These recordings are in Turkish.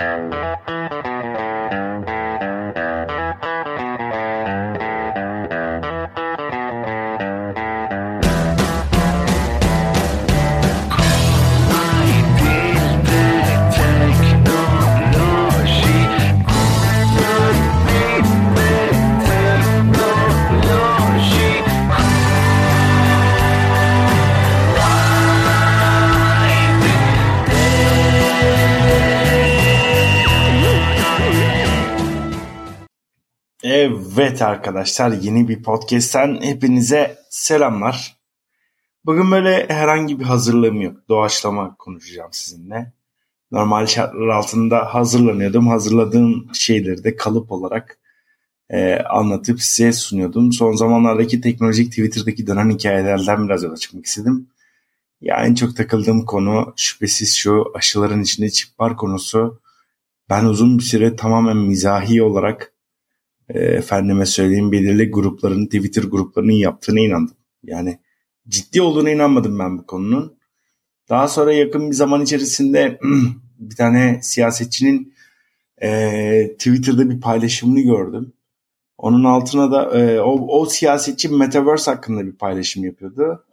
and Evet arkadaşlar yeni bir podcast'ten hepinize selamlar. Bugün böyle herhangi bir hazırlığım yok. Doğaçlama konuşacağım sizinle. Normal şartlar altında hazırlanıyordum. Hazırladığım şeyleri de kalıp olarak e, anlatıp size sunuyordum. Son zamanlardaki teknolojik Twitter'daki dönen hikayelerden biraz yola çıkmak istedim. Ya en çok takıldığım konu şüphesiz şu aşıların içinde çip var konusu. Ben uzun bir süre tamamen mizahi olarak efendime söyleyeyim belirli grupların Twitter gruplarının yaptığına inandım. Yani ciddi olduğuna inanmadım ben bu konunun. Daha sonra yakın bir zaman içerisinde bir tane siyasetçinin e, Twitter'da bir paylaşımını gördüm. Onun altına da e, o, o siyasetçi Metaverse hakkında bir paylaşım yapıyordu.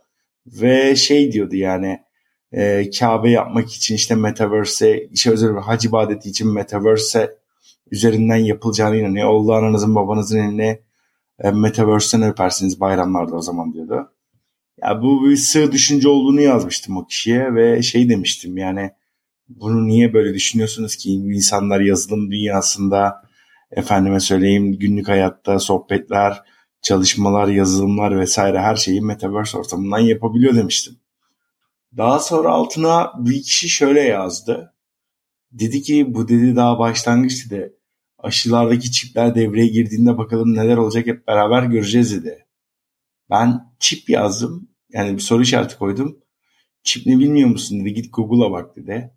Ve şey diyordu yani e, Kabe yapmak için işte Metaverse'e, işte özel bir hac ibadeti için Metaverse'e üzerinden yapılacağına inanıyor. Oğlu ananızın babanızın eline e, Metaverse'den öpersiniz bayramlarda o zaman diyordu. Ya bu bir sığ düşünce olduğunu yazmıştım o kişiye ve şey demiştim yani bunu niye böyle düşünüyorsunuz ki insanlar yazılım dünyasında efendime söyleyeyim günlük hayatta sohbetler, çalışmalar, yazılımlar vesaire her şeyi Metaverse ortamından yapabiliyor demiştim. Daha sonra altına bir kişi şöyle yazdı. Dedi ki bu dedi daha başlangıç dedi aşılardaki çipler devreye girdiğinde bakalım neler olacak hep beraber göreceğiz dedi. Ben çip yazdım. Yani bir soru işareti koydum. Çip ne bilmiyor musun dedi. Git Google'a bak dedi.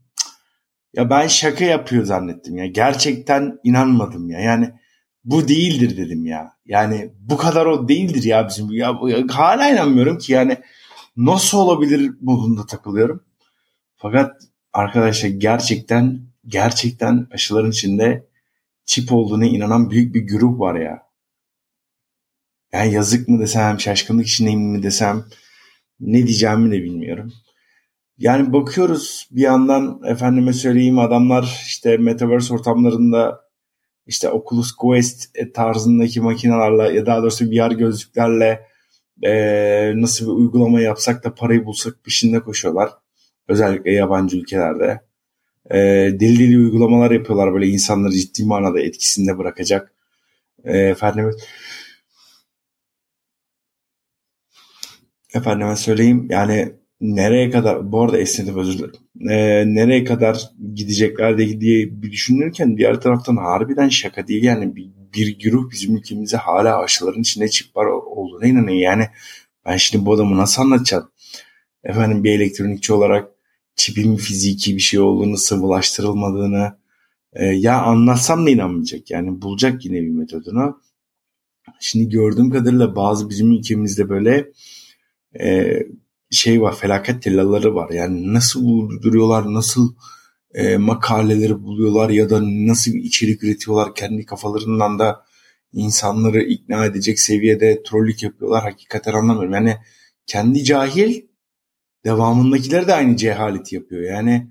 Ya ben şaka yapıyor zannettim ya. Gerçekten inanmadım ya. Yani bu değildir dedim ya. Yani bu kadar o değildir ya bizim. Ya, hala inanmıyorum ki yani nasıl olabilir modunda takılıyorum. Fakat arkadaşlar gerçekten gerçekten aşıların içinde çip olduğuna inanan büyük bir grup var ya. Yani yazık mı desem, şaşkınlık içindeyim mi desem ne diyeceğimi de bilmiyorum. Yani bakıyoruz bir yandan efendime söyleyeyim adamlar işte Metaverse ortamlarında işte Oculus Quest tarzındaki makinalarla ya daha doğrusu VR gözlüklerle e, nasıl bir uygulama yapsak da parayı bulsak peşinde koşuyorlar. Özellikle yabancı ülkelerde e, deli deli uygulamalar yapıyorlar böyle insanları ciddi manada etkisinde bırakacak. E, efendim efendime söyleyeyim yani nereye kadar bu arada esnedim özür dilerim. E, nereye kadar gidecekler diye bir düşünürken diğer taraftan harbiden şaka değil yani bir, bir güruh bizim ülkemizde hala aşıların içinde çip var olduğuna inanıyor. Yani ben şimdi bu adamı nasıl anlatacağım? Efendim bir elektronikçi olarak çipin fiziki bir şey olduğunu, sıvılaştırılmadığını e, ya anlatsam da inanmayacak. Yani bulacak yine bir metodunu. Şimdi gördüğüm kadarıyla bazı bizim ülkemizde böyle e, şey var, felaket tellaları var. Yani nasıl bulduruyorlar, nasıl e, makaleleri buluyorlar ya da nasıl içerik üretiyorlar kendi kafalarından da insanları ikna edecek seviyede trollük yapıyorlar. Hakikaten anlamıyorum. Yani kendi cahil devamındakiler de aynı cehaleti yapıyor. Yani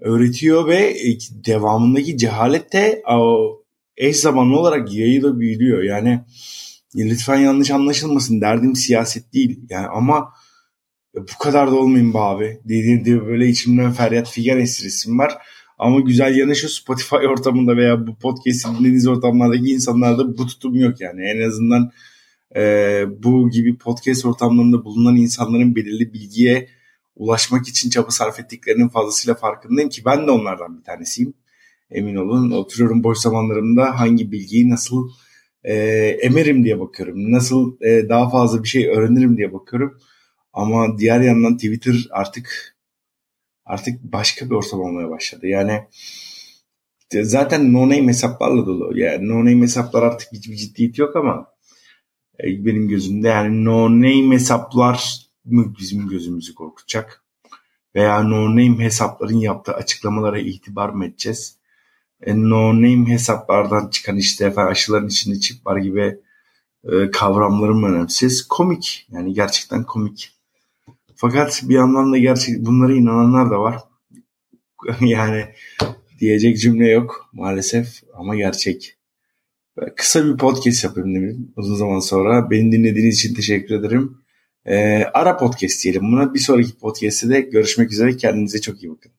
öğretiyor ve e, devamındaki cehalet de eş zamanlı olarak yayıla büyülüyor. Yani lütfen yanlış anlaşılmasın derdim siyaset değil. Yani ama bu kadar da olmayın be abi. Dediğim gibi böyle içimden feryat figan esirisim var. Ama güzel yanı şu Spotify ortamında veya bu podcast dinlediğiniz ortamlardaki insanlarda bu tutum yok yani. En azından e, bu gibi podcast ortamlarında bulunan insanların belirli bilgiye ulaşmak için çaba sarf ettiklerinin fazlasıyla farkındayım ki ben de onlardan bir tanesiyim. Emin olun oturuyorum boş zamanlarımda hangi bilgiyi nasıl e, emerim diye bakıyorum. Nasıl e, daha fazla bir şey öğrenirim diye bakıyorum. Ama diğer yandan Twitter artık artık başka bir ortam olmaya başladı. Yani zaten no name hesaplarla dolu. Yani no name hesaplar artık hiçbir ciddiyet yok ama benim gözümde yani no name hesaplar mı bizim gözümüzü korkutacak? Veya no name hesapların yaptığı açıklamalara itibar mı edeceğiz? e, no name hesaplardan çıkan işte efendim aşıların içinde çip var gibi e, kavramlarım önemsiz. Komik yani gerçekten komik. Fakat bir yandan da gerçek bunlara inananlar da var. yani diyecek cümle yok maalesef ama gerçek. Kısa bir podcast yapayım dedim uzun zaman sonra. Beni dinlediğiniz için teşekkür ederim. Ee, ara podcast diyelim buna. Bir sonraki podcast'te de görüşmek üzere. Kendinize çok iyi bakın.